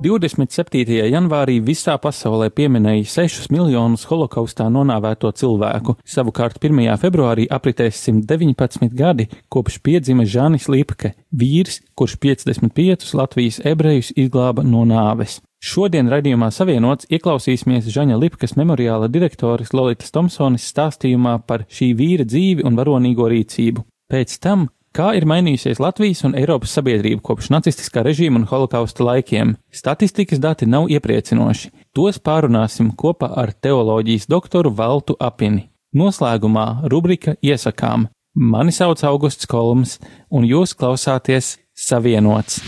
27. janvārī visā pasaulē pieminēja 6 miljonus holokaustā nonāvēto cilvēku, savukārt 1. februārī apritēs 119 gadi, kopš piedzima Žanis Lipke, vīrs, kurš 55 Latvijas ebrejus izglāba no nāves. Šodien raidījumā savienots ieklausīsimies Žaņa Lipkas memoriāla direktoras Lolitas Tomsonis stāstījumā par šī vīra dzīvi un varonīgo rīcību. Pēc tam Kā ir mainījusies Latvijas un Eiropas sabiedrība kopš nacistiskā režīma un holokausta laikiem? Statistikas dati nav iepriecinoši. Tos pārunāsim kopā ar teoloģijas doktoru Valtu Apini. Noslēgumā rubrika Iesakām. Mani sauc Augusts Kolums, un jūs klausāties Savienots.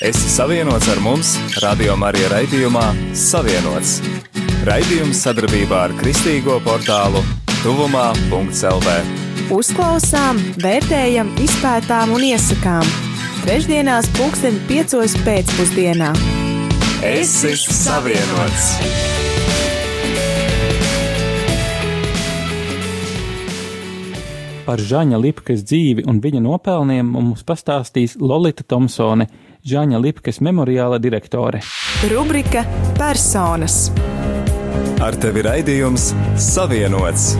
Esi savienots ar mums, Radio Marija raidījumā Savienots. Raidījums sadarbībā ar Kristīgo portālu Tuvumā.CLV. Uzklausām, vērtējam, izpētām un iesakām. Trešdienās, pulksten piecos pēcpusdienā. Es esmu savienots! Par Žaņa Lipkas dzīvi un viņa nopelniem mums pastāstīs Lolita Tomsone, Žaņa Lipkas memoriāla direktore. Rubrika Personas. Ar tevi raidījums Savienots!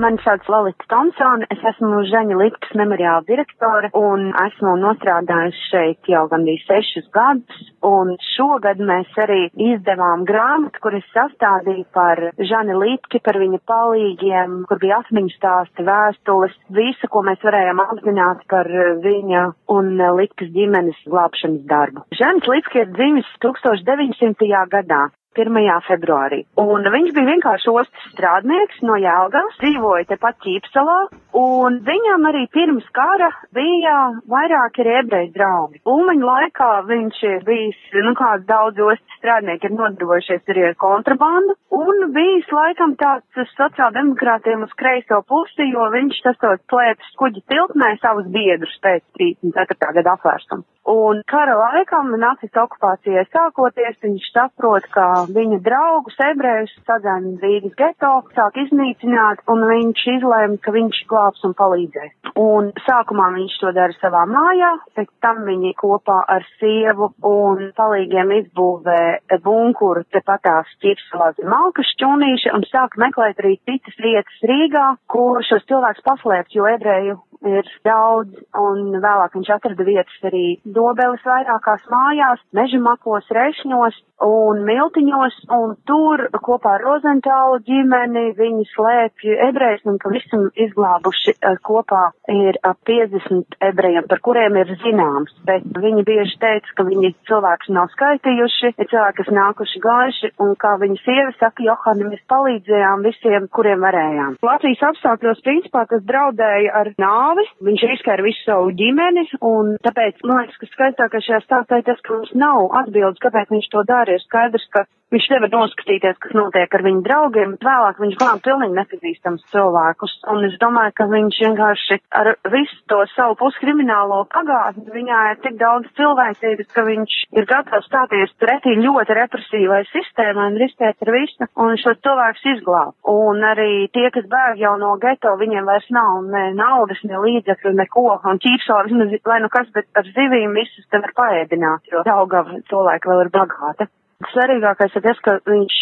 Mani sauc Lalita Thompsone, es esmu Žaņa Lipkas memoriāla direktore un esmu nostrādājusi šeit jau gandrīz sešus gadus. Un šogad mēs arī izdevām grāmatu, kur es sastādīju par Žani Lipki, par viņa palīgiem, kur bija atmiņu stāsti, vēstules, visu, ko mēs varējām apzināt par viņa un Lipkas ģimenes glābšanas darbu. Žanis Lipki ir dzimis 1900. gadā. 1. februārī. Un viņš bija vienkārši ostas strādnieks no Jēlgavas, dzīvoja tepat Ķīpsalā, un viņam arī pirms kara bija vairāki ebreju draugi. Ulmaņa laikā viņš ir bijis, nu kāds daudz ostas strādnieki ir nodarbojušies arī ar kontrabandu, un bijis laikam tāds sociāldemokrātiem uz kreiso pusi, jo viņš tas to slēpis kuģi tiltnē savus biedrus pēc 34. gada apvērstuma. Un kara laikam, nacistu okupācijai sākoties, viņš saprot, ka viņa draugus ebrejus sadzēna Rīgas geto, sāk iznīcināt, un viņš izlēma, ka viņš glābs un palīdzēs. Un sākumā viņš to dara savā mājā, pēc tam viņi kopā ar sievu un palīgiem izbūvē bunkuru tepatās ķipsalā zem Malkas šķūnīša un sāk meklēt arī citas vietas Rīgā, kur šos cilvēkus paslēpt, jo ebreju ir daudz, un vēlāk viņš atrada vietas arī dobeles vairākās mājās, mežamakos, rešņos un miltiņos, un tur kopā ar Rozentālu ģimeni viņi slēpj ebrejus, un pavisam izglābuši eh, kopā ir ap 50 ebrejiem, par kuriem ir zināms, bet viņi bieži teica, ka viņi cilvēkus nav skaitījuši, ir cilvēki, kas nākuši gājuši, un kā viņa sieva saka, Johani, mēs palīdzējām visiem, kuriem varējām. Latvijas apstākļos, principā, kas draudēja ar nāvi, viņš riskē ar visu savu ģimeni, un tāpēc, man liekas, ka skaistākais šajā stāstā ir tas, ka mums nav atbildes, kāpēc viņš to dara. Ir skaidrs, ka viņš nevar noskatīties, kas notiek ar viņu draugiem, bet vēlāk viņš glāb pilnīgi nepazīstams cilvēkus. Un es domāju, ka viņš vienkārši ar visu to savu puskriminālo pagātni, viņā ir tik daudz cilvēcības, ka viņš ir gatavs stāties pretī ļoti represīvai sistēmai un riskēt ar visu, un šo cilvēkus izglāb. Un arī tie, kas bēg jau no geto, viņiem vairs nav ne naudas, ne līdzekļu, neko, un ķīpsovs, lai nu kas, bet ar zivīm visus te var paēdināt, jo Daugava to laiku vēl ir bagāta. Svarīgākais ir tas, ka viņš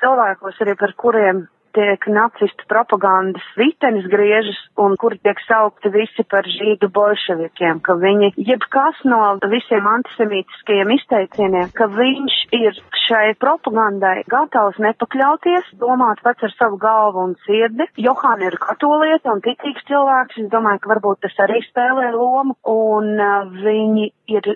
cilvēkos arī par kuriem tiek nacistu propagandas vitenis griežas un kuri tiek saukti visi par žīdu bolševikiem, ka viņi, jebkas no visiem antisemītiskajiem izteicieniem, ka viņš ir šai propagandai gatavs nepakļauties, domāt pats ar savu galvu un sirdi. Johāna ir katolieta un ticīgs cilvēks, es domāju, ka varbūt tas arī spēlē lomu, un uh, viņi ir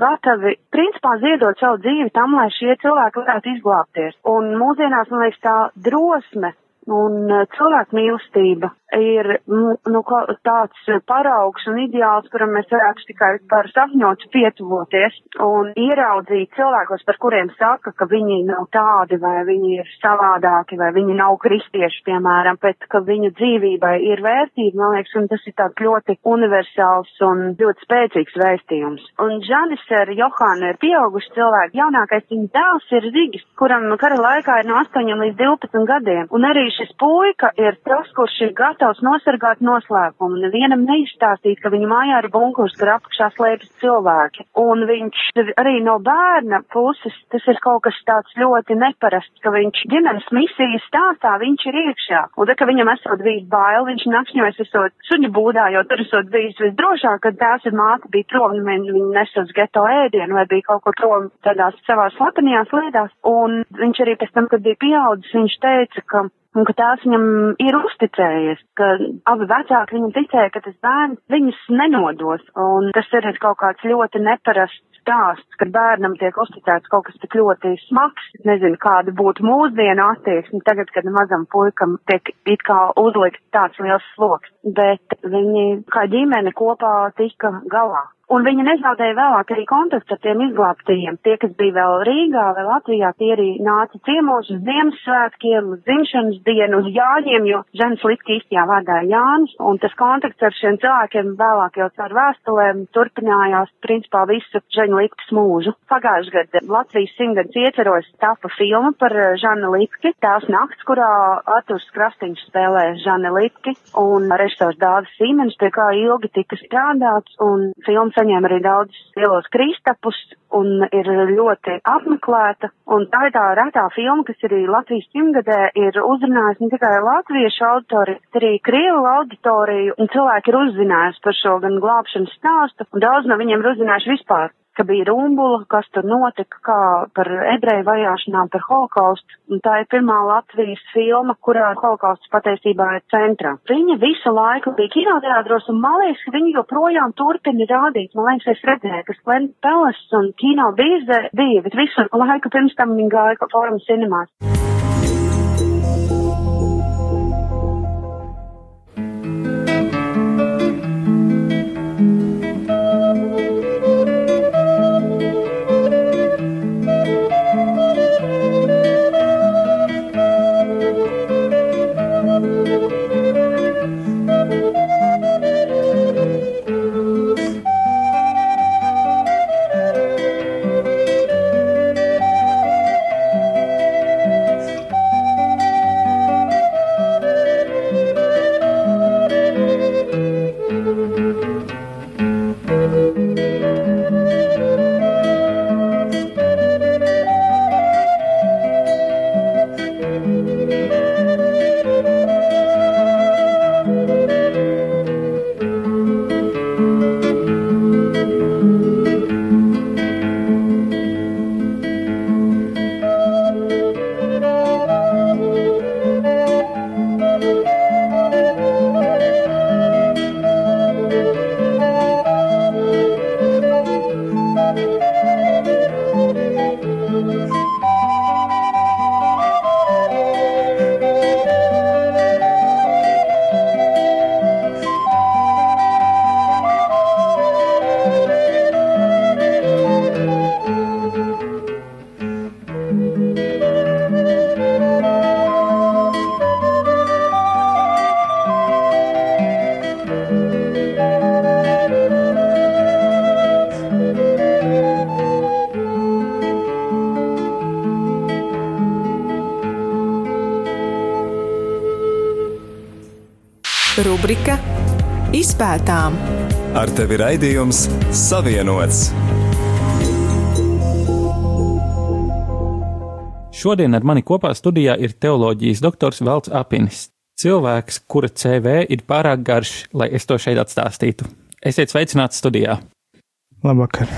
gatavi, principā, ziedot savu dzīvi tam, lai šie cilvēki varētu izglābties. Un mūsdienās, man liekas, tā drosme un cilvēku mīlestība ir nu, nu, tāds paraugs un ideāls, kuram mēs varētu tikai par sapņot pietuvoties un ieraudzīt cilvēkos, par kuriem saka, ka viņi nav tādi vai viņi ir savādāki vai viņi nav kristieši, piemēram, bet ka viņu dzīvībai ir vērtība, man liekas, un tas ir tāds ļoti universāls un ļoti spēcīgs vēstījums. Un Žanis ar Johānu ir pieauguši cilvēki, jaunākais viņa dēls ir Zigis, kuram kara laikā ir no 8 līdz 12 gadiem, un arī šis puika ir tas, kurš ir gatavs gatavs nosargāt noslēpumu, nevienam neizstāstīt, ka viņa mājā ir bunkurs, kur apakšā slēpjas cilvēki. Un viņš arī no bērna puses, tas ir kaut kas tāds ļoti neparasts, ka viņš ģimenes misijas stāstā, viņš ir iekšā. Un tad, ka viņam esot bijis bail, viņš nakšņojas esot suņu būdā, jo tur esot bijis visdrošāk, kad tās ir māte bija prom, viņi, viņi nesas geto ēdienu vai bija kaut kur prom tādās savās slepenajās lietās. Un viņš arī pēc tam, kad bija pieaudzis, viņš teica, ka un ka tās viņam ir uzticējies, ka abi vecāki viņam ticēja, ka tas bērns viņus nenodos, un tas ir kaut kāds ļoti neparasts stāsts, kad bērnam tiek uzticēts kaut kas tik ļoti smags, nezinu, kāda būtu mūsdienu attieksme tagad, kad mazam puikam tiek it kā uzlikt tāds liels sloks, bet viņi kā ģimene kopā tika galā. Un viņa nezaudēja vēlāk arī kontaktu ar tiem izglābtajiem. Tie, kas bija vēl Rīgā vai Latvijā, tie arī nāca ciemos uz Ziemassvētkiem, uz dzimšanas dienu, uz Jāņiem, jo Žens Litki īstajā vārdā Jānis. Un tas kontakts ar šiem cilvēkiem vēlāk jau caur vēstulēm turpinājās principā visu Žena Litkas mūžu. Pagājuši gadu Latvijas simtgadus ieceros tapa filma par Žana Litki, tās nakts, kurā Arturs Krastiņš spēlē Žana Litki un režisors Dāvis Sīmenis, pie kā ilgi tika strādāts un filmas saņēma arī daudz lielos kristapus un ir ļoti apmeklēta. Un tā ir tā retā filma, kas arī Latvijas simtgadē ir uzrunājusi ne tikai latviešu auditoriju, bet arī krievu auditoriju, un cilvēki ir uzzinājuši par šo gan glābšanas stāstu, un daudz no viņiem ir uzzinājuši vispār ka bija rumbula, kas tur notika, kā par ebreju vajāšanām, par holokaustu. Un tā ir pirmā Latvijas filma, kurā holokausts patiesībā ir centrā. Viņa visu laiku bija kinoteātros, un man liekas, ka viņi joprojām turpina rādīt. Man liekas, es redzēju, ka Glen Peles un kino bīze bija, bet visu laiku pirms tam viņi gāja forum cinemās. Izpētām. Ar tevi raidījums Savienots. Šodien ar mani kopā studijā ir teoloģijas doktors Velts Apinis. Cilvēks, kura CV ir pārāk garš, lai es to šeit atstāstītu. Esiet sveicināts studijā! Labvakar!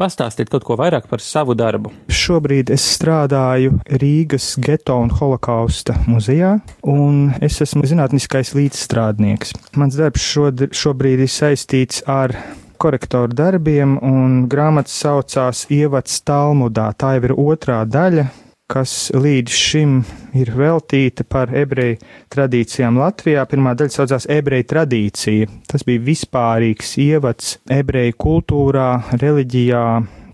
Pastāstiet kaut ko vairāk par savu darbu. Šobrīd es strādāju Rīgas geto un holokausta muzejā, un es esmu zinātniskais līdzstrādnieks. Mans darbs šobrīd ir saistīts ar korektoru darbiem, un grāmata saucās Ievads Talmudā. Tā jau ir otrā daļa, kas līdz šim ir veltīta par ebreju tradīcijām Latvijā. Pirmā daļa saucās ebreju tradīcija. Tas bija vispārīgs ievads ebreju kultūrā, reliģijā,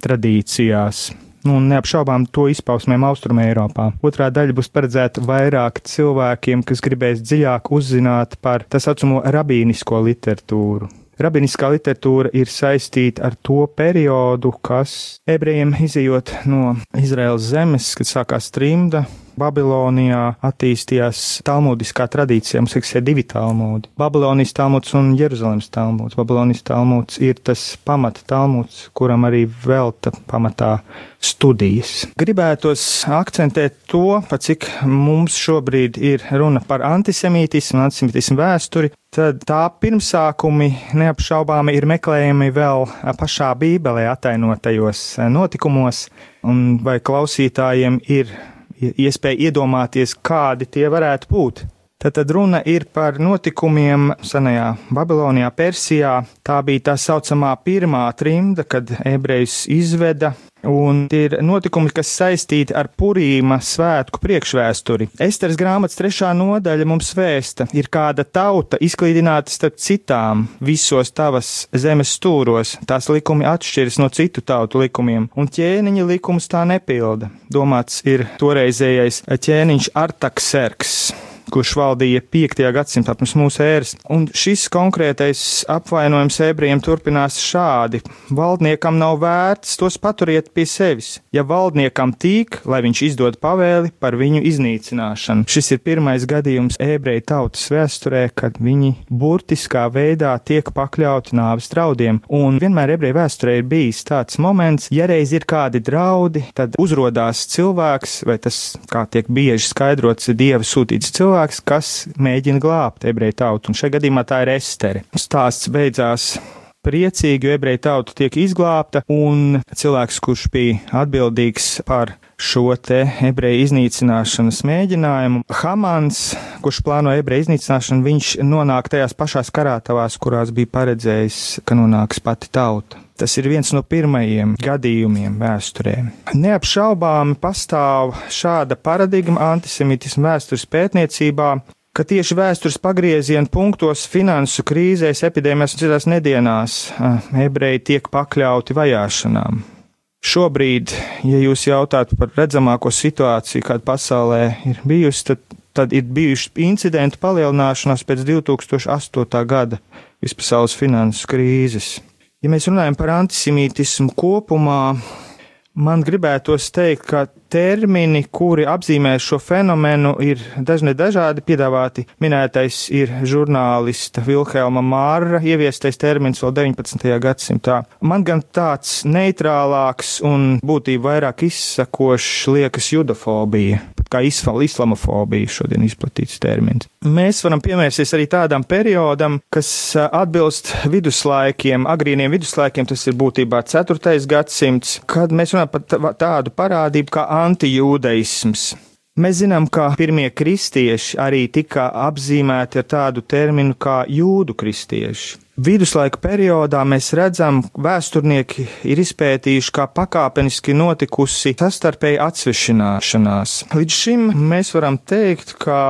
tradīcijās. Nu, neapšaubām to izpausmēm Austrumē Eiropā. Otrā daļa būs paredzēta vairāk cilvēkiem, kas gribēs dziļāk uzzināt par tā saucamo rabīnisko literatūru. Rabiniskā literatūra ir saistīta ar to periodu, kas ebrejiem izējot no Izraels zemes, kad sākās trimda, Babilonijā attīstījās talmudiskā tradīcija. Mums ir divi talmudi - Babilonijas talmuds un Jeruzalemes talmuds. Babilonijas talmuds ir tas pamata talmuds, kuram arī velta pamatā studijas. Gribētos akcentēt to, pa cik mums šobrīd ir runa par antisemītismu, antisemītismu vēsturi, tad tā pirmsākumi neapšaubāmi ir meklējami vēl pašā Bībelē atainotajos notikumos, un vai klausītājiem ir iespēja iedomāties, kādi tie varētu būt. Tad runa ir par notikumiem senajā Babilonijā, Persijā. Tā bija tā saucamā pirmā trimda, kad ebrejus izveda Un tie ir notikumi, kas saistīti ar Purīma svētku priekšvēsturi. Esteras grāmatas trešā nodaļa mums vēsta, ir kāda tauta izklīdināta starp citām visos tavas zemes stūros, tās likumi atšķiras no citu tautu likumiem, un ķēniņa likums tā nepilda. Domāts ir toreizējais ķēniņš Artakserks kurš valdīja 5. gadsimtā pirms mūsu ēras. Un šis konkrētais apvainojums ebrejiem turpinās šādi: Valdniekam nav vērts tos paturiet pie sevis. Ja valdniekam tīk, lai viņš izdod pavēli par viņu iznīcināšanu. Šis ir pirmais gadījums ebreju tautas vēsturē, kad viņi burtiskā veidā tiek pakļauti nāves draudiem. Un vienmēr ebreju vēsturē ir bijis tāds moments, ja reiz ir kādi draudi, tad uzrodās cilvēks, vai tas, kā tiek bieži skaidrots, ir dieva sūtīts cilvēks cilvēks, kas mēģina glābt ebreju tautu, un šajā gadījumā tā ir Estere. Stāsts beidzās priecīgi, jo ebreju tauta tiek izglābta, un cilvēks, kurš bija atbildīgs par šo te ebreju iznīcināšanas mēģinājumu, Hamans, kurš plāno ebreju iznīcināšanu, viņš nonāk tajās pašās karātavās, kurās bija paredzējis, ka nonāks pati tauta. Tas ir viens no pirmajiem gadījumiem vēsturē. Neapšaubāmi pastāv šāda paradigma antisemitismu vēstures pētniecībā, ka tieši vēstures pagrieziena punktos, finansu krīzēs, epidēmijās un citās nedienās ebreji tiek pakļauti vajāšanām. Šobrīd, ja jūs jautājat par redzamāko situāciju, kāda pasaulē ir bijusi, tad, tad ir bijuši incidentu palielināšanās pēc 2008. gada vispasaules finansu krīzes. Ja mēs runājam par antisemītismu kopumā, man gribētos teikt, ka termini, kuri apzīmē šo fenomenu, ir dažne dažādi piedāvāti. Minētais ir žurnālista Vilhelma Mārra ieviestais termins vēl 19. gadsimtā. Man gan tāds neitrālāks un būtībā vairāk izsakošs liekas judofobija kā islamofobija šodien izplatīts termins. Mēs varam pievērsties arī tādam periodam, kas atbilst viduslaikiem, agrīniem viduslaikiem, tas ir būtībā 4. gadsimts, kad mēs runājam par tādu parādību kā antijūdaisms. Mēs zinām, ka pirmie kristieši arī tika apzīmēti ar tādu terminu kā jūdu kristieši. Viduslaika periodā mēs redzam, vēsturnieki ir izpētījuši, kā pakāpeniski notikusi sastarpēja atsvešināšanās. Līdz šim mēs varam teikt, ka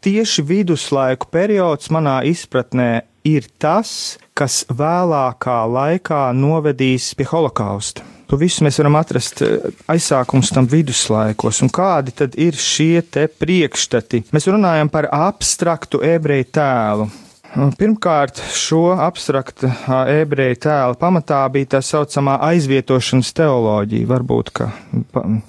tieši viduslaiku periods manā izpratnē ir tas, kas vēlākā laikā novedīs pie holokausta. To visu mēs varam atrast eh, aizsākums tam viduslaikos, un kādi tad ir šie te priekšstati. Mēs runājam par abstraktu ebreju tēlu, Pirmkārt, šo abstrakta ebreju tēla pamatā bija tā saucamā aizvietošanas teoloģija. Varbūt, ka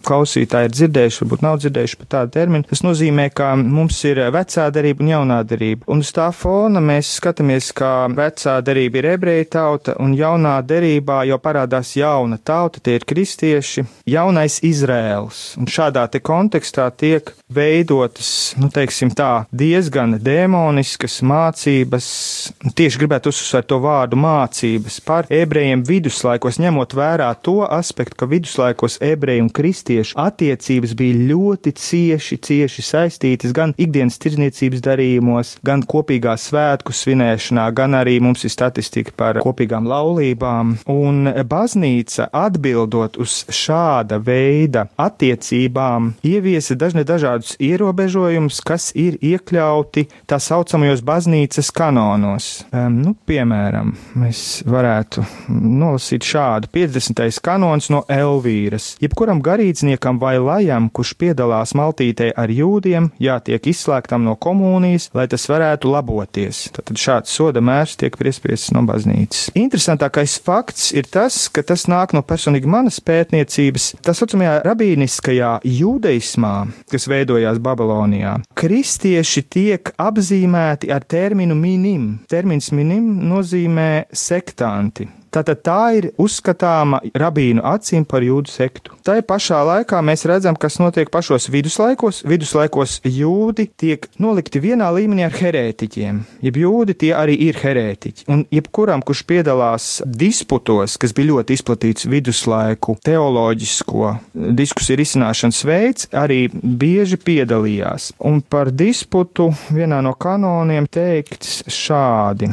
klausītāji ir dzirdējuši, varbūt nav dzirdējuši par tādu terminu. Tas nozīmē, ka mums ir vecā darība un jaunā darība. Un uz tā fona mēs skatāmies, ka vecā darība ir ebreju tauta, un jaunā darībā jau parādās jauna tauta, tie ir kristieši, jaunais Izrēls. Un šādā te kontekstā tiek veidotas, nu teiksim tā, diezgan demoniskas mācības mācības, tieši gribētu uzsvērt to vārdu mācības par ebrejiem viduslaikos, ņemot vērā to aspektu, ka viduslaikos ebreju un kristiešu attiecības bija ļoti cieši, cieši saistītas gan ikdienas tirdzniecības darījumos, gan kopīgā svētku svinēšanā, gan arī mums ir statistika par kopīgām laulībām. Un baznīca atbildot uz šāda veida attiecībām, ieviesa dažne dažādus ierobežojumus, kas ir iekļauti tā saucamajos baznīcas kanonos. Um, nu, piemēram, mēs varētu nolasīt šādu 50. kanons no Elvīras. Jebkuram garīdzniekam vai lajam, kurš piedalās maltītē ar jūdiem, jātiek izslēgtam no komunijas, lai tas varētu laboties. Tad šāds soda mērs tiek piespiests no baznīcas. Interesantākais fakts ir tas, ka tas nāk no personīgi manas pētniecības, tā saucamajā rabīniskajā jūdeismā, kas veidojās Babilonijā. Kristieši tiek apzīmēti ar terminu minim. Termins minim nozīmē sektanti. Tātad tā ir uzskatāma rabīnu acīm par jūdu sektu. Tā pašā laikā mēs redzam, kas notiek pašos viduslaikos. Viduslaikos jūdi tiek nolikti vienā līmenī ar herētiķiem. Jeb jūdi tie arī ir herētiķi. Un jebkuram, kurš piedalās disputos, kas bija ļoti izplatīts viduslaiku teoloģisko diskusiju risināšanas veids, arī bieži piedalījās. Un par disputu vienā no kanoniem teikts šādi.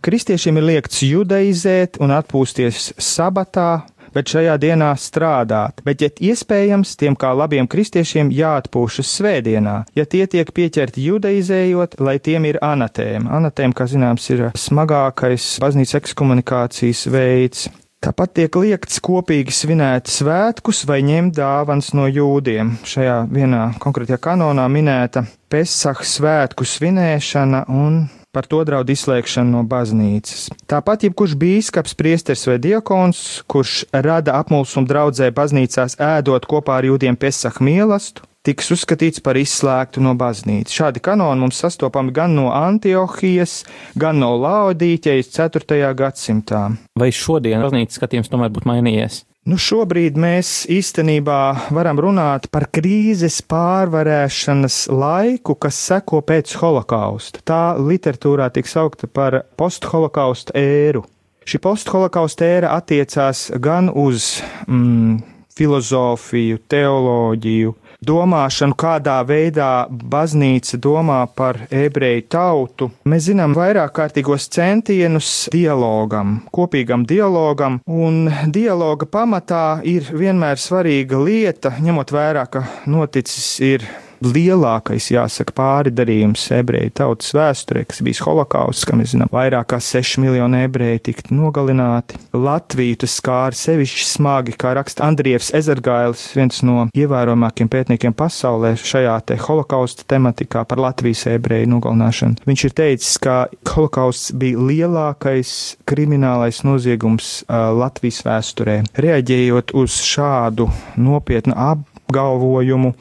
Kristiešiem ir liekts judaizēt un atpūsties sabatā, bet šajā dienā strādāt, bet, ja iespējams, tiem kā labiem kristiešiem jāatpūšas svētdienā, ja tie tiek pieķerti judaizējot, lai tiem ir anatēma. Anatēma, kā zināms, ir smagākais baznīcas ekskomunikācijas veids. Tāpat tiek liekts kopīgi svinēt svētkus vai ņemt dāvans no jūdiem. Šajā vienā konkrētajā kanonā minēta Pesach svētku svinēšana un par to draud izslēgšanu no baznīcas. Tāpat jebkurš bīskaps, priesteris vai diakons, kurš rada apmulsumu draudzē baznīcās ēdot kopā ar jūdiem pesach mielastu, tiks uzskatīts par izslēgtu no baznīcas. Šādi kanoni mums sastopami gan no Antiohijas, gan no Laodīķejas 4. gadsimtā. Vai šodien baznīcas skatījums tomēr būtu mainījies? Nu, šobrīd mēs īstenībā varam runāt par krīzes pārvarēšanas laiku, kas seko pēc holokausta. Tā literatūrā tiek saukta par postholokausta ēru. Šī postholokausta ēra attiecās gan uz mm, filozofiju, teoloģiju, domāšanu, kādā veidā baznīca domā par ebreju tautu. Mēs zinām vairāk kārtīgos centienus dialogam, kopīgam dialogam, un dialoga pamatā ir vienmēr svarīga lieta, ņemot vērā, ka noticis ir lielākais, jāsaka, pāridarījums ebreju tautas vēsturē, kas bijis holokausts, kā mēs zinām, vairāk kā 6 miljoni ebreju tika nogalināti. Latviju tas skāra sevišķi smagi, kā raksta Andrievs Ezergailis, viens no ievērojamākiem pētniekiem pasaulē šajā te holokausta tematikā par Latvijas ebreju nogalināšanu. Viņš ir teicis, ka holokausts bija lielākais kriminālais noziegums uh, Latvijas vēsturē. Reaģējot uz šādu nopietnu apgalvojumu,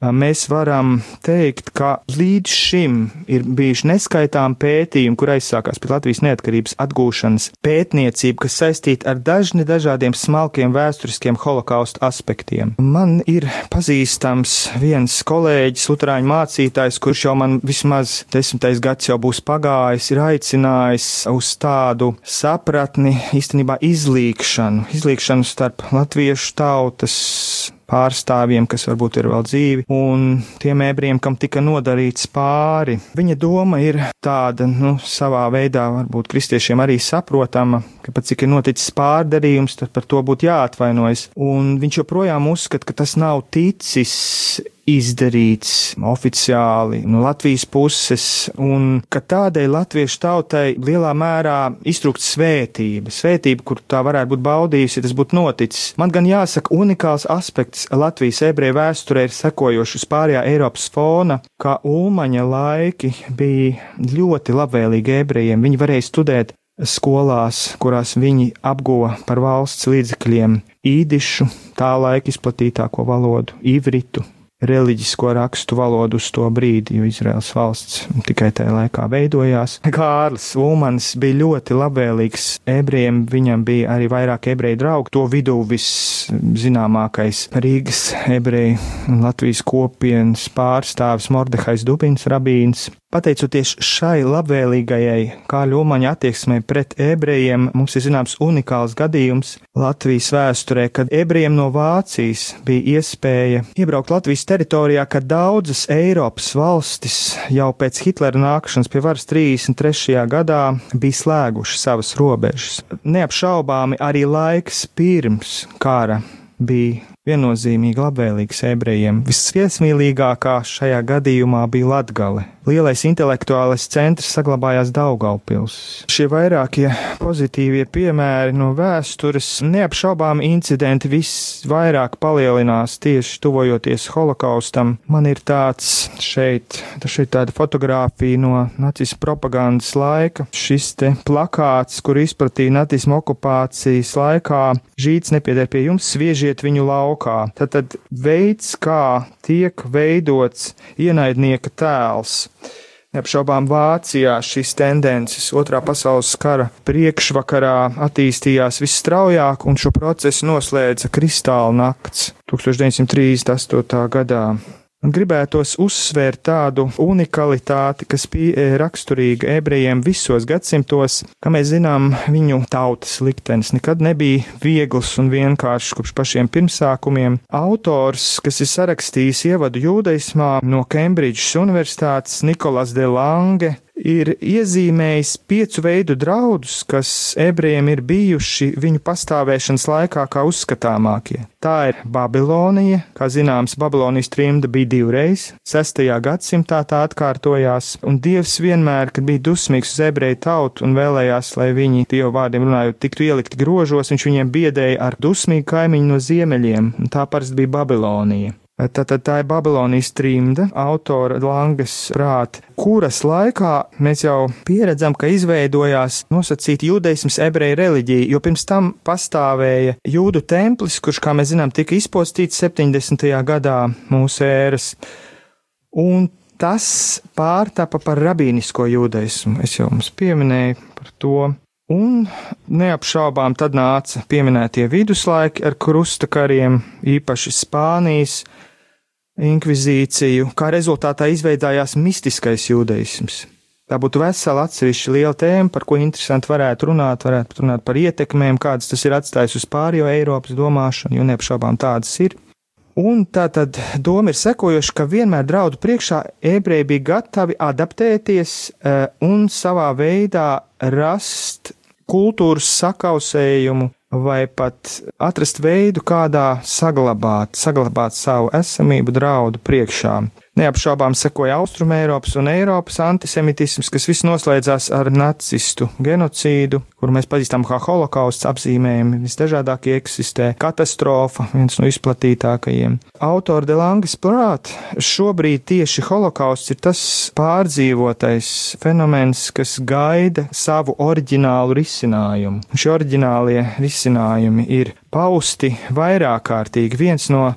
mēs varam teikt, ka līdz šim ir bijuši neskaitām pētījumi, kur aizsākās pie Latvijas neatkarības atgūšanas pētniecība, kas saistīta ar dažni dažādiem smalkiem vēsturiskiem holokausta aspektiem. Man ir pazīstams viens kolēģis, luterāņu mācītājs, kurš jau man vismaz desmitais gads jau būs pagājis, ir aicinājis uz tādu sapratni, īstenībā izlīkšanu, izlīkšanu starp latviešu tautas pārstāvjiem, kas varbūt ir vēl dzīvi, un tiem ebrejiem, kam tika nodarīts pāri. Viņa doma ir tāda, nu, savā veidā varbūt kristiešiem arī saprotama, ka pat cik ir noticis pārdarījums, tad par to būtu jāatvainojas. Un viņš joprojām uzskata, ka tas nav ticis izdarīts oficiāli no Latvijas puses, un ka tādai latviešu tautai lielā mērā iztrūkst svētība, svētība, kur tā varētu būt baudījusi, ja tas būtu noticis. Man gan jāsaka, unikāls aspekts Latvijas ebreju vēsturē ir sekojošs uz pārējā Eiropas fona, kā Ulmaņa laiki bija ļoti labvēlīgi ebrejiem. Viņi varēja studēt skolās, kurās viņi apguva par valsts līdzekļiem īdišu, tā laika izplatītāko valodu, ivritu, reliģisko rakstu valodu uz to brīdi, jo Izraels valsts tikai tajā laikā veidojās. Kārlis Ulmans bija ļoti labvēlīgs ebrejiem, viņam bija arī vairāk ebreju draugu, to vidū viszināmākais Rīgas ebreju un Latvijas kopienas pārstāvis Mordehais Dubins Rabīns, Pateicoties šai labvēlīgajai kāļu umaņa attieksmei pret ebrejiem, mums ir zināms unikāls gadījums Latvijas vēsturē, kad ebrejiem no Vācijas bija iespēja iebraukt Latvijas teritorijā, kad daudzas Eiropas valstis jau pēc Hitlera nākšanas pie varas 33. gadā bija slēguši savas robežas. Neapšaubāmi arī laiks pirms kara bija viennozīmīgi labvēlīgs ebrejiem. Visviesmīlīgākā šajā gadījumā bija Latgale. Lielais intelektuālais centrs saglabājās Daugaupils. Šie vairākie pozitīvie piemēri no vēstures neapšaubām incidenti visvairāk palielinās tieši tuvojoties holokaustam. Man ir tāds šeit, šeit tāda fotografija no nacismu propagandas laika. Šis te plakāts, kur izplatīja nacismu okupācijas laikā, žīts nepieder pie jums, sviežiet viņu laukā. Tad, tad veids, kā tiek veidots ienaidnieka tēls. Neapšaubām Vācijā šīs tendences otrā pasaules kara priekšvakarā attīstījās visstraujāk, un šo procesu noslēdza Kristāla nakts 1938. gadā. Gribētos uzsvērt tādu unikalitāti, kas bija raksturīga ebrejiem visos gadsimtos, kā mēs zinām, viņu tautas liktenis nekad nebija viegls un vienkāršs kopš pašiem pirmsākumiem. Autors, kas ir sarakstījis ievadu jūdaismā no Kembridžas Universitātes, Nikolas de Lange, ir iezīmējis piecu veidu draudus, kas ebrejiem ir bijuši viņu pastāvēšanas laikā kā uzskatāmākie. Tā ir Babilonija, kā zināms, Babilonijas trimda bija divreiz, 6. gadsimtā tā atkārtojās, un Dievs vienmēr, kad bija dusmīgs uz ebreju tautu un vēlējās, lai viņi, Dieva vārdiem runājot, tiktu ielikti grožos, viņš viņiem biedēja ar dusmīgu kaimiņu no ziemeļiem, un tā parasti bija Babilonija. Tātad tā ir Babilonijas trimda, autora Langas prāta, kuras laikā mēs jau pieredzam, ka izveidojās nosacīta judaisms ebreju reliģija, jo pirms tam pastāvēja jūdu templis, kurš, kā mēs zinām, tika izpostīts 70. gadā mūsu ēras. Un tas pārtapa par rabīnisko judaismu. Es jau jums pieminēju par to. Un neapšaubām tad nāca pieminētie viduslaiki ar krustakariem, īpaši Spānijas, inkvizīciju, kā rezultātā izveidojās mistiskais jūdaisms. Tā būtu vesela atsevišķa liela tēma, par ko interesanti varētu runāt, varētu runāt par ietekmēm, kādas tas ir atstājis uz pārējo Eiropas domāšanu, jo neapšaubām tādas ir. Un tā tad doma ir sekojoša, ka vienmēr draudu priekšā ebreji bija gatavi adaptēties uh, un savā veidā rast kultūras sakausējumu vai pat atrast veidu, kādā saglabāt, saglabāt savu esamību draudu priekšā. Neapšaubām sekoja Austrum Eiropas un Eiropas antisemitisms, kas viss noslēdzās ar nacistu genocīdu, kuru mēs pazīstam kā holokausts apzīmējumi, visdažādākie eksistē, katastrofa, viens no izplatītākajiem. Autora Delangas prāt, šobrīd tieši holokausts ir tas pārdzīvotais fenomens, kas gaida savu oriģinālu risinājumu. Šie oriģinālie risinājumi ir pausti vairāk kārtīgi. Viens no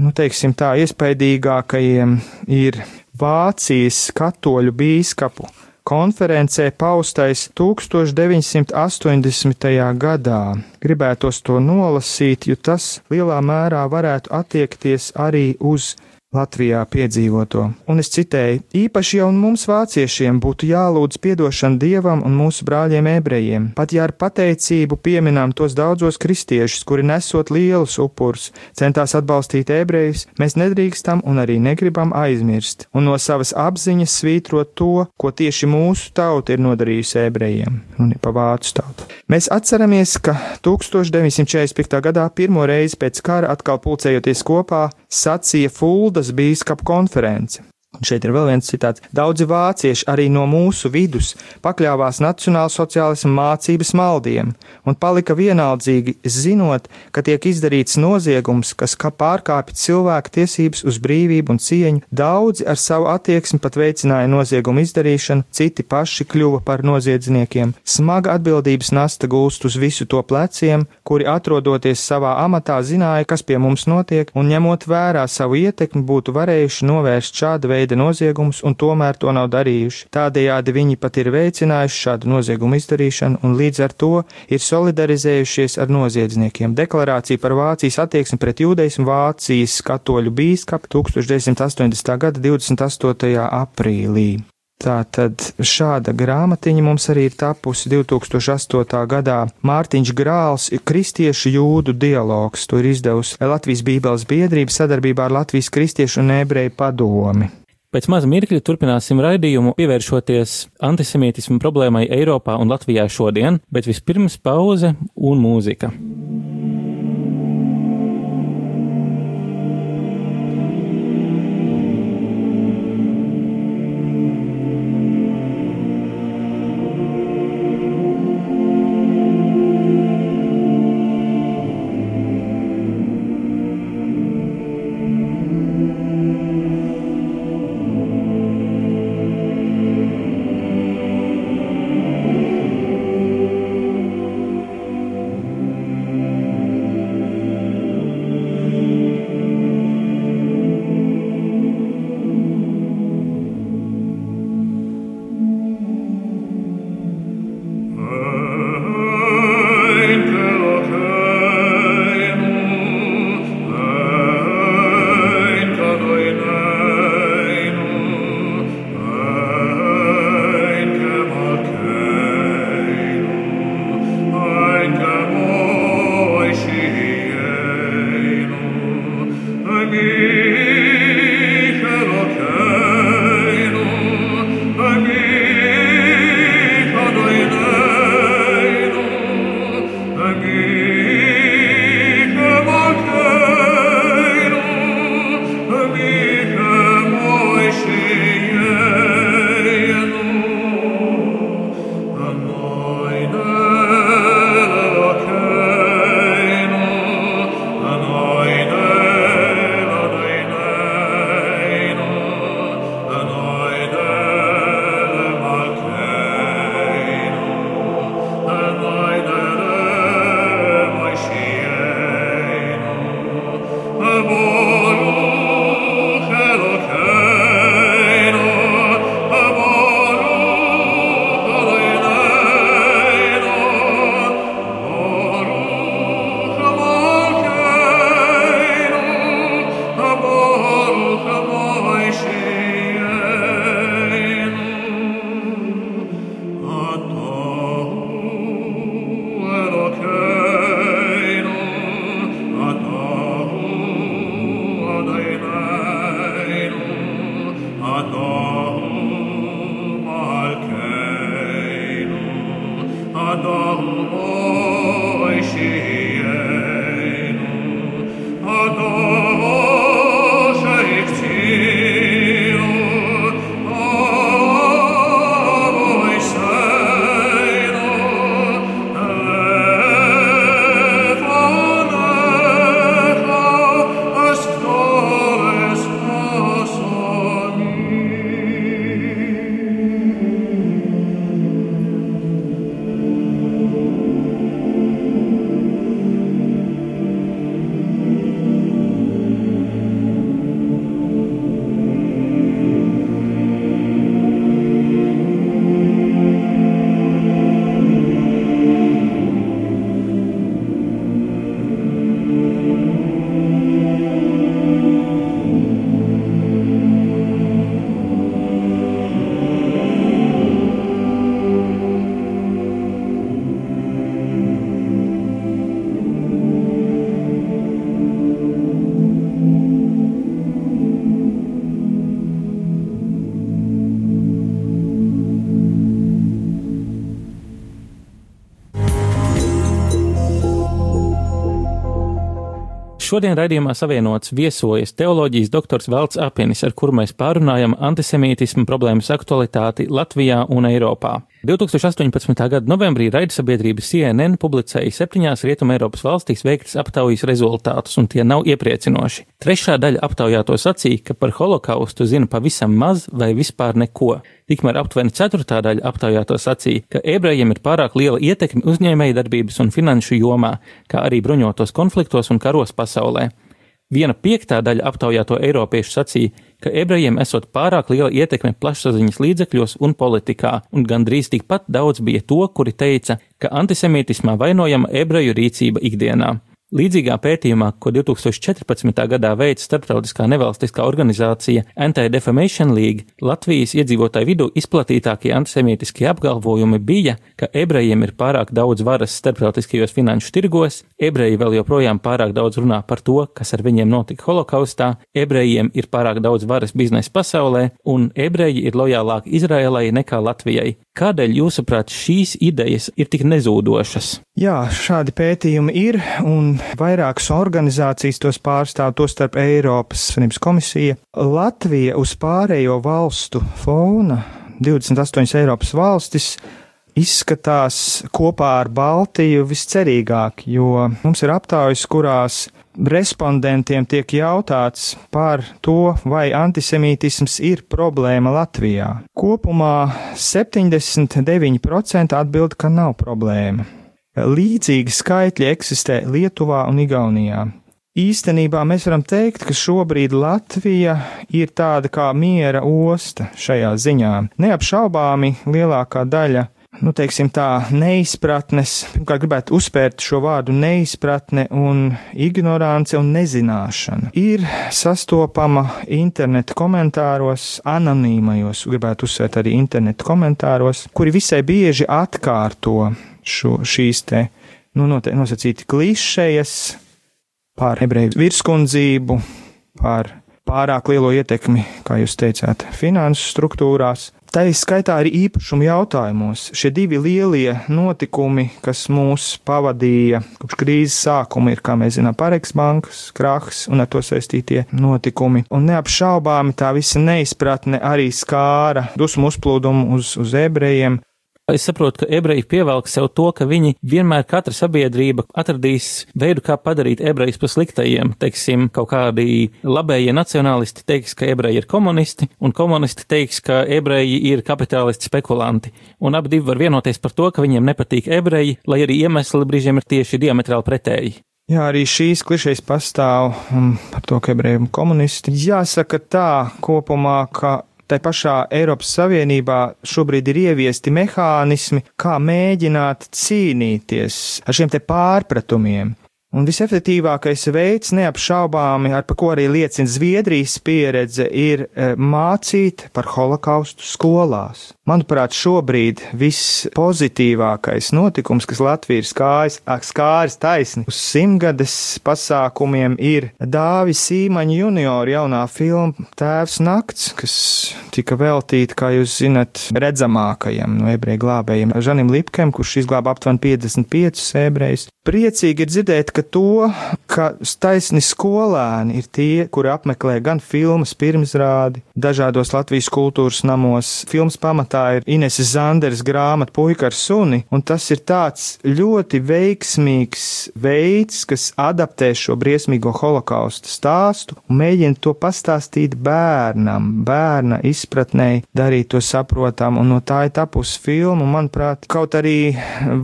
nu, teiksim tā, iespaidīgākajiem ir Vācijas katoļu bīskapu konferencē paustais 1980. gadā. Gribētos to nolasīt, jo tas lielā mērā varētu attiekties arī uz Latvijā piedzīvoto. Un es citēju: īpaši jau mums, vāciešiem, būtu jālūdz atdošana dievam un mūsu brāļiem ebrejiem, pat ja ar pateicību pieminām tos daudzos kristiešus, kuri nesot lielus upurus, centās atbalstīt ebrejus, mēs nedrīkstam un arī negribam aizmirst, un no savas apziņas svītrot to, ko tieši mūsu tauta ir nodarījusi ebrejiem, un pa vācu tautu. Mēs atceramies, ka 1945. gadā pirmo reizi pēc kara atkal pulcējoties kopā, sacīja Fulda Rodas bīskapa konference. Un šeit ir vēl viens citāts. Daudzi vācieši arī no mūsu vidus pakļāvās nacionālsociālismu mācības maldiem un palika vienaldzīgi, zinot, ka tiek izdarīts noziegums, kas kā pārkāpj cilvēku tiesības uz brīvību un cieņu. Daudzi ar savu attieksmi pat veicināja noziegumu izdarīšanu, citi paši kļuva par noziedzniekiem. Smaga atbildības nasta gulst uz visu to pleciem, kuri atrodoties savā amatā zināja, kas pie mums notiek, un ņemot vērā savu ietekmi, būtu varējuši novērst šādu veidu veida noziegumus un tomēr to nav darījuši. Tādējādi viņi pat ir veicinājuši šādu noziegumu izdarīšanu un līdz ar to ir solidarizējušies ar noziedzniekiem. Deklarācija par Vācijas attieksmi pret jūdeismu Vācijas katoļu bīskapu 1980. gada 28. aprīlī. Tātad šāda grāmatiņa mums arī ir tapusi 2008. gadā. Mārtiņš Grāls kristiešu jūdu dialogs, to ir izdevusi Latvijas Bībeles biedrība sadarbībā ar Latvijas kristiešu un ebreju padomi. Pēc maza mirkļa turpināsim raidījumu, pievēršoties antisemītismu problēmai Eiropā un Latvijā šodien, bet vispirms pauze un mūzika. Šodien raidījumā savienots viesojas teoloģijas doktors Velts Apinis, ar kuru mēs pārunājam antisemītismu problēmas aktualitāti Latvijā un Eiropā. 2018. gada novembrī raidsabiedrība CNN publicēja septiņās Rietumē Eiropas valstīs veiktas aptaujas rezultātus, un tie nav iepriecinoši. Trešā daļa aptaujāto sacīja, ka par holokaustu zina pavisam maz vai vispār neko. Tikmēr aptuveni ceturtā daļa aptaujāto sacīja, ka ebrejiem ir pārāk liela ietekme uzņēmēja darbības un finanšu jomā, kā arī bruņotos konfliktos un karos pasaulē. Viena piektā daļa aptaujāto eiropiešu sacīja, ka ebrejiem esot pārāk liela ietekme plašsaziņas līdzekļos un politikā, un gandrīz tikpat daudz bija to, kuri teica, ka antisemītismā vainojama ebreju rīcība ikdienā. Līdzīgā pētījumā, ko 2014. gadā veica starptautiskā nevalstiskā organizācija Anti-Defamation League, Latvijas iedzīvotāju vidū izplatītākie antisemītiskie apgalvojumi bija, ka ebrejiem ir pārāk daudz varas starptautiskajos finanšu tirgos, ebreji vēl joprojām pārāk daudz runā par to, kas ar viņiem notika holokaustā, ebrejiem ir pārāk daudz varas biznesa pasaulē, un ebreji ir lojālāki Izraēlai nekā Latvijai. Kādēļ, jūsuprāt, šīs idejas ir tik nezūdošas? Jā, šādi pētījumi ir, un vairākas organizācijas tos pārstāv, tostarp Eiropas Savienības komisija. Latvija uz pārējo valstu fona, 28 Eiropas valstis, izskatās kopā ar Baltiju viscerīgāk, jo mums ir aptaujas, kurās respondentiem tiek jautāts par to, vai antisemītisms ir problēma Latvijā. Kopumā 79% atbild, ka nav problēma. Līdzīgi skaitļi eksistē Lietuvā un Igaunijā. Īstenībā mēs varam teikt, ka šobrīd Latvija ir tāda kā miera osta šajā ziņā. Neapšaubāmi lielākā daļa, nu, teiksim tā, neizpratnes, pirmkārt gribētu uzspērt šo vārdu neizpratne un ignorance un nezināšana, ir sastopama interneta komentāros, anonīmajos, gribētu uzsvērt arī interneta komentāros, kuri visai bieži atkārto šo, šīs te nu, nosacīti klišejas par ebreju virskundzību, par pārāk lielo ietekmi, kā jūs teicāt, finansu struktūrās. Tā ir skaitā arī īpašumu jautājumos. Šie divi lielie notikumi, kas mūs pavadīja kopš krīzes sākuma, ir, kā mēs zinām, Pareks bankas krahs un ar to saistītie notikumi. Un neapšaubāmi tā visa neizpratne arī skāra dusmu uzplūdumu uz, uz ebrejiem, Es saprotu, ka ebreji pievelk sev to, ka viņi vienmēr katra sabiedrība atradīs veidu, kā padarīt ebrejus par sliktajiem. Teiksim, kaut kādi labējie nacionālisti teiks, ka ebreji ir komunisti, un komunisti teiks, ka ebreji ir kapitālisti spekulanti. Un abi divi var vienoties par to, ka viņiem nepatīk ebreji, lai arī iemesli brīžiem ir tieši diametrāli pretēji. Jā, arī šīs klišejas pastāv um, par to, ka ebreji ir komunisti. Jāsaka tā kopumā, ka tai pašā Eiropas Savienībā šobrīd ir ieviesti mehānismi, kā mēģināt cīnīties ar šiem te pārpratumiem. Un visefektīvākais veids, neapšaubāmi, ar ko arī liecina Zviedrijas pieredze, ir e, mācīt par holokaustu skolās. Manuprāt, šobrīd viss pozitīvākais notikums, kas Latvija ir skājis, skāris taisni uz simtgades pasākumiem, ir Dāvis Sīmaņa junior jaunā filma Tēvs nakts, kas tika veltīta, kā jūs zinat, redzamākajam no ebreju glābējiem, Žanim Lipkem, kurš izglāba aptuveni 55 ebrejus. Priecīgi ir dzirdēt, ka to, ka taisni skolēni ir tie, kuri apmeklē gan filmas pirmsrādi, dažādos Latvijas kultūras namos. Filmas pamatā ir Ineses Zanders grāmata Puika ar suni, un tas ir tāds ļoti veiksmīgs veids, kas adaptē šo briesmīgo holokausta stāstu un mēģina to pastāstīt bērnam, bērna izpratnē, darīt to saprotam, un no tā ir tapusi filma, manuprāt, kaut arī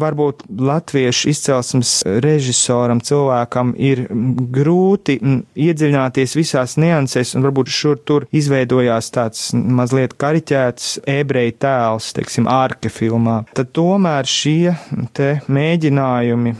varbūt latviešu izcelsmes režisoram, cilvēkam ir grūti iedziļināties visās niansēs, un varbūt šur tur izveidojās tāds mazliet kariķēts ebreju tēls, teiksim, ārke filmā. Tad tomēr šie te mēģinājumi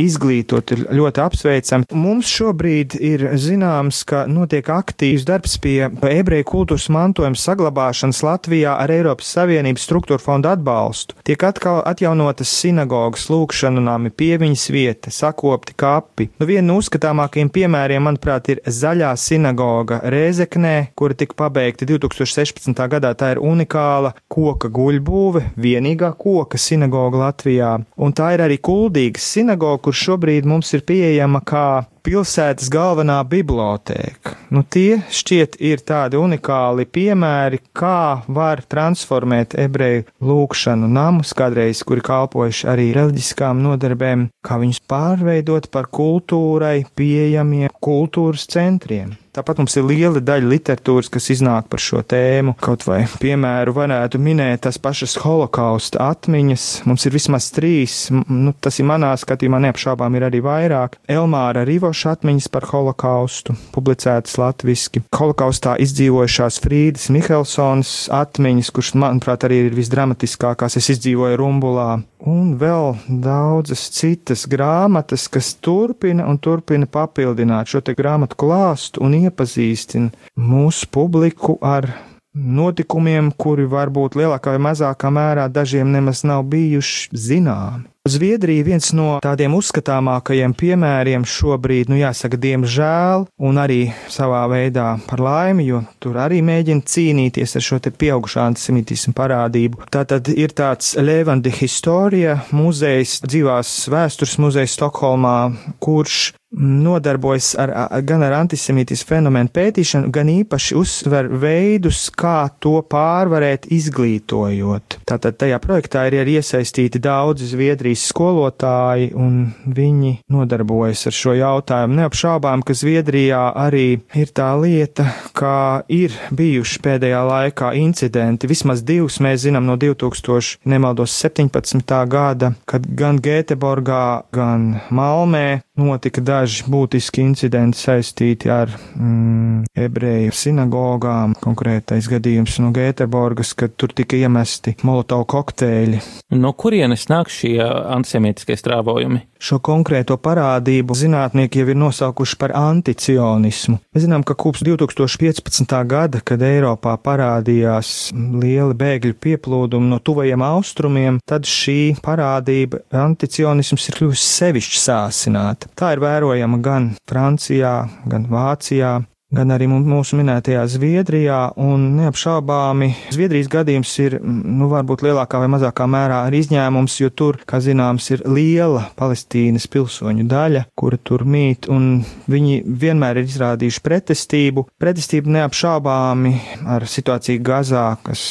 izglītot ir ļoti apsveicami. Mums šobrīd ir zināms, ka notiek aktīvs darbs pie ebreju kultūras mantojuma saglabāšanas Latvijā ar Eiropas Savienības struktūra fonda atbalstu. Tiek atkal atjaunotas sinagogas, lūkšanu nami, pieviņas vieta, sakopti kapi. Nu, viena no uzskatāmākajiem piemēriem, manuprāt, ir Zaļā sinagoga Rēzeknē, kura tika pabeigta 2016. gadā. Tā ir unikāla koka guļbūve, vienīgā koka sinagoga Latvijā. Un tā ir arī kuldīgas sinagoga, kur šobrīd mums ir pieejama kā pilsētas galvenā bibliotēka. Nu, tie šķiet ir tādi unikāli piemēri, kā var transformēt ebreju lūkšanu namus, kādreiz, kuri kalpojuši arī reliģiskām nodarbēm, kā viņus pārveidot par kultūrai pieejamiem kultūras centriem. Tāpat mums ir liela daļa literatūras, kas iznāk par šo tēmu. Kaut vai piemēru varētu minēt tās pašas holokausta atmiņas. Mums ir vismaz trīs, nu, tas ir manā skatījumā, neapšaubām ir arī vairāk. Elmāra Rivoša atmiņas par holokaustu, publicētas latviski. Holokaustā izdzīvojušās Frīdas Mihelsons atmiņas, kurš, manuprāt, arī ir visdramatiskākās, es izdzīvoju Rumbulā un vēl daudzas citas grāmatas, kas turpina un turpina papildināt šo te grāmatu klāstu un iepazīstina mūsu publiku ar notikumiem, kuri varbūt lielākā vai mazākā mērā dažiem nemaz nav bijuši zināmi. Zviedrija viens no tādiem uzskatāmākajiem piemēriem šobrīd, nu jāsaka, diemžēl, un arī savā veidā par laimi, jo tur arī mēģina cīnīties ar šo te pieaugušā antisemitismu parādību. Tātad ir tāds Levandi Historia muzejs, dzīvās vēstures muzejs Stokholmā, kurš nodarbojas ar, gan ar antisemītismu fenomenu pētīšanu, gan īpaši uzsver veidus, kā to pārvarēt, izglītojot. Tātad tajā projektā ir arī iesaistīti daudzi Zviedrijas skolotāji, un viņi nodarbojas ar šo jautājumu. Neapšaubām, ka Zviedrijā arī ir tā lieta, ka ir bijuši pēdējā laikā incidenti, vismaz divus mēs zinām no 2000, nemaldos 17. gada, kad gan Gēteborgā, gan Malmē notika daži būtiski incidenti saistīti ar mm, ebreju sinagogām. Konkrētais gadījums no Gēterborgas, kad tur tika iemesti molotovu kokteļi. No kurienes nāk šie antisemītiskie strāvojumi? Šo konkrēto parādību zinātnieki jau ir nosaukuši par anticionismu. Mēs zinām, ka kopš 2015. gada, kad Eiropā parādījās lieli bēgļu pieplūdumi no tuvajiem austrumiem, tad šī parādība anticionisms ir kļuvusi sevišķi sāsināta. Tā ir vērojama gan Francijā, gan Vācijā, gan arī mūsu minētajā Zviedrijā, un neapšaubāmi Zviedrijas gadījums ir, nu, varbūt lielākā vai mazākā mērā arī izņēmums, jo tur, kā zināms, ir liela Palestīnas pilsoņu daļa, kura tur mīt, un viņi vienmēr ir izrādījuši pretestību. Pretestību neapšaubāmi ar situāciju Gazā, kas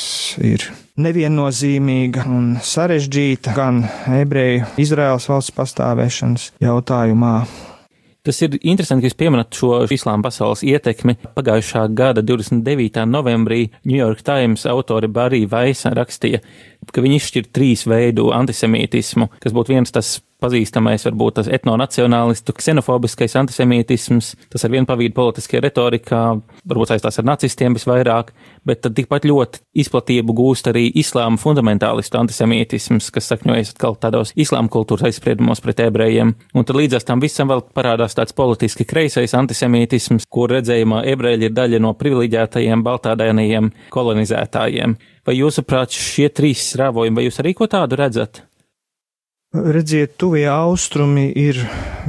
ir neviennozīmīga un sarežģīta gan ebreju Izraels valsts pastāvēšanas jautājumā, Tas ir interesanti, ka jūs pieminat šo islāma pasaules ietekmi. Pagājušā gada 29. novembrī New York Times autori Barī Vaisa rakstīja, ka viņi izšķir trīs veidu antisemītismu, kas būtu viens tas pazīstamais, varbūt tas etnonacionālistu, ksenofobiskais antisemītisms, tas ar vienu pavīdu politiskajā retorikā, varbūt saistās ar nacistiem visvairāk, bet tad tikpat ļoti izplatību gūst arī islāma fundamentālistu antisemītisms, kas sakņojas atkal tādos islāma kultūras aizspriedumos pret ebrejiem. Un tad līdzās tam visam vēl parādās tāds politiski kreisais antisemītisms, kur redzējumā ebreļi ir daļa no privileģētajiem baltādainajiem kolonizētājiem. Vai jūsuprāt šie trīs rāvojumi, vai jūs arī ko tādu redzat? Redziet, tuvie austrumi ir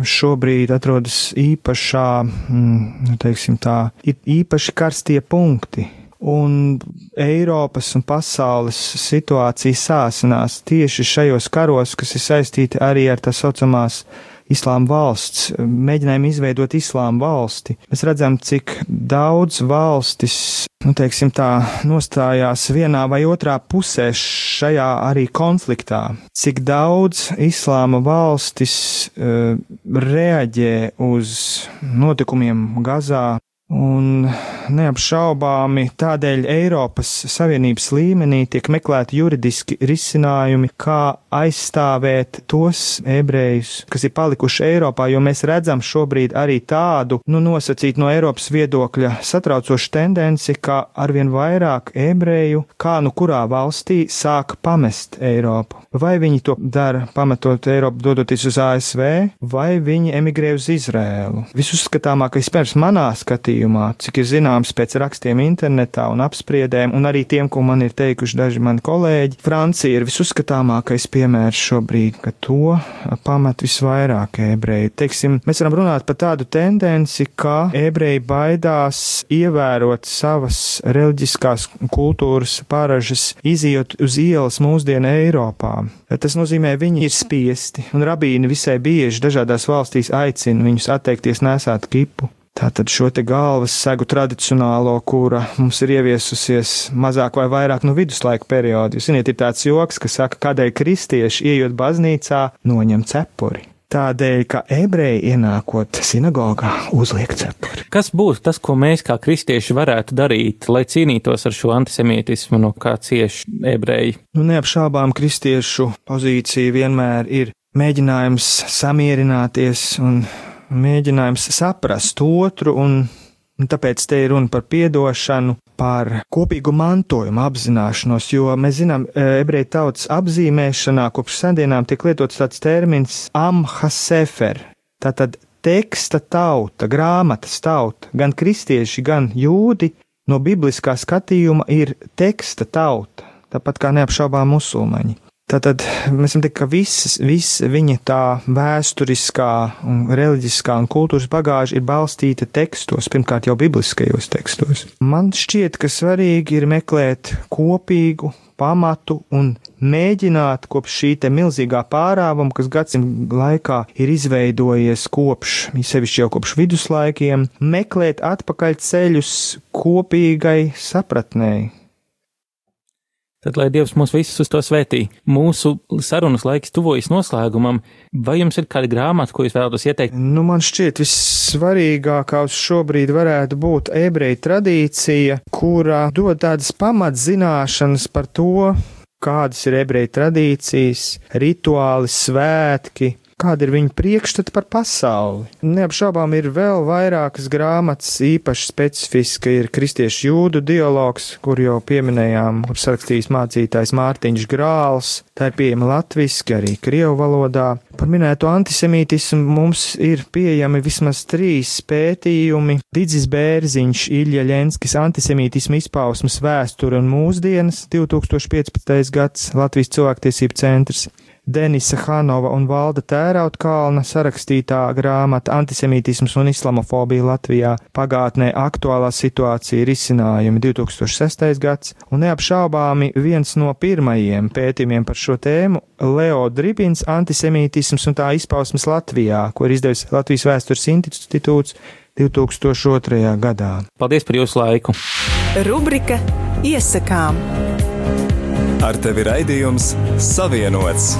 šobrīd atrodas īpašā, mm, nu, teiksim tā, īpaši karstie punkti. Un Eiropas un pasaules situācija sāsinās tieši šajos karos, kas ir saistīti arī ar tā saucamās islāma valsts, mēģinājumu izveidot islāma valsti. Mēs redzam, cik daudz valstis nu, teiksim tā, nostājās vienā vai otrā pusē šajā arī konfliktā. Cik daudz islāma valstis uh, reaģē uz notikumiem Gazā, Un neapšaubāmi tādēļ Eiropas Savienības līmenī tiek meklēti juridiski risinājumi, kā aizstāvēt tos ebrejus, kas ir palikuši Eiropā, jo mēs redzam šobrīd arī tādu, nu, nosacīt no Eiropas viedokļa satraucošu tendenci, ka arvien vairāk ebreju, kā nu kurā valstī, sāk pamest Eiropu. Vai viņi to dara pametot Eiropu, dodoties uz ASV, vai viņi emigrē uz Izrēlu. Visuzskatāmākais pērs manā skatījumā skatījumā, cik ir zināms pēc rakstiem internetā un apspriedēm, un arī tiem, ko man ir teikuši daži mani kolēģi, Francija ir visusskatāmākais piemērs šobrīd, ka to pamat visvairāk ebreji. Teiksim, mēs varam runāt par tādu tendenci, ka ebreji baidās ievērot savas reliģiskās kultūras paražas, izjot uz ielas mūsdienu Eiropā. Tas nozīmē, viņi ir spiesti, un rabīni visai bieži dažādās valstīs aicina viņus atteikties nesāt kipu. Tātad šo te galvas segu tradicionālo, kura mums ir ieviesusies mazāk vai vairāk no viduslaika perioda. Jūs zināt, ir tāds joks, kas saka, kādēļ kristieši, ieejot baznīcā, noņem cepuri. Tādēļ, ka ebreji ienākot sinagogā uzliek cepuri. Kas būtu tas, ko mēs kā kristieši varētu darīt, lai cīnītos ar šo antisemītismu, no kā cieši ebreji? Nu, neapšābām kristiešu pozīcija vienmēr ir mēģinājums samierināties un mēģinājums saprast otru, un, un tāpēc te ir runa par piedošanu, par kopīgu mantojumu apzināšanos, jo mēs zinām, e, ebreju tautas apzīmēšanā kopš sendienām tiek lietots tāds termins amhasefer. Tātad teksta tauta, grāmatas tauta, gan kristieši, gan jūdi no bibliskā skatījuma ir teksta tauta, tāpat kā neapšaubām musulmaņi. Tātad mēs varam teikt, ka visas, visa viņa tā vēsturiskā un reliģiskā un kultūras bagāža ir balstīta tekstos, pirmkārt jau bibliskajos tekstos. Man šķiet, ka svarīgi ir meklēt kopīgu pamatu un mēģināt kopš šī te milzīgā pārāvuma, kas gadsimta laikā ir izveidojies kopš, sevišķi jau kopš viduslaikiem, meklēt atpakaļ ceļus kopīgai sapratnēji, Tad, lai Dievs mūs visus uz to svētī, mūsu sarunas laiks tuvojas noslēgumam, vai jums ir kāda grāmata, ko jūs vēlaties ieteikt? Nu, man šķiet, vissvarīgākā šobrīd varētu būt ebreju tradīcija, kura dod tādas pamatzināšanas par to, kādas ir ebreju tradīcijas, rituāli, svētki, kāda ir viņa priekšstata par pasauli. Neapšaubām ir vēl vairākas grāmatas, īpaši specifiska ir kristiešu jūdu dialogs, kur jau pieminējām, kur sarakstījis mācītājs Mārtiņš Grāls. Tā ir pieejama latviski, arī krievu valodā. Par minēto antisemītismu mums ir pieejami vismaz trīs pētījumi. Didzis Bērziņš, Ilja Ļenskis, antisemītismu izpausmas vēsture un mūsdienas 2015. gads Latvijas cilvēktiesību centrs. Denisa Hanova un Valda Tērautkalna sarakstītā grāmata Antisemītisms un islamofobija Latvijā pagātnē aktuālā situācija ir izcinājumi 2006. gads, un neapšaubāmi viens no pirmajiem pētījumiem par šo tēmu - Leo Dribins Antisemītisms un tā izpausmes Latvijā, ko ir izdevis Latvijas vēstures institūts 2002. gadā. Paldies par jūsu laiku! Rubrika Iesakām! Ar tevi raidījums Savienots.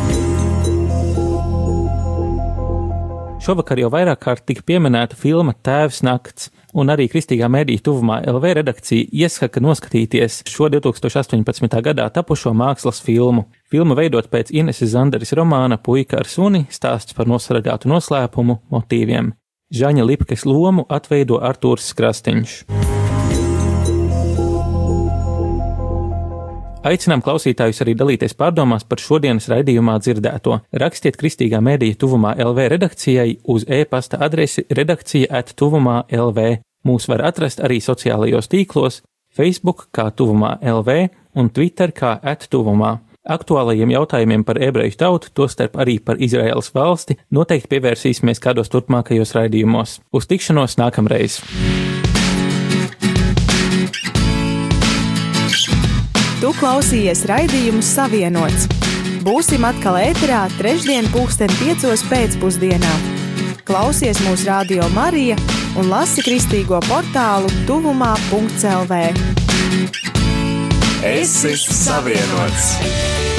Šovakar jau vairāk kārt tika pieminēta filma Tēvs nakts, un arī Kristīgā mēdīja tuvumā LV redakcija iesaka noskatīties šo 2018. gadā tapušo mākslas filmu. Filma veidot pēc Ineses Zanderis romāna Puika ar suni stāsts par nosargātu noslēpumu motīviem. Žaņa Lipkes lomu atveido Artūrs Krastiņš. Aicinām klausītājus arī dalīties pārdomās par šodienas raidījumā dzirdēto. Rakstiet kristīgā mēdīja tuvumā LV redakcijai uz e-pasta adresi redakcija at tuvumā LV. Mūs var atrast arī sociālajos tīklos, Facebook kā tuvumā LV un Twitter kā at tuvumā. Aktuālajiem jautājumiem par ebreju tautu, tostarp arī par Izraēlas valsti, noteikti pievērsīsimies kādos turpmākajos raidījumos. Uz tikšanos nākamreiz! Tu klausījies raidījumu Savienots. Būsim atkal ēterā trešdien, pulksten piecos pēcpusdienā. Klausies mūsu radio Marija un lasi kristīgo portālu tuvumā.clv. Es esmu savienots!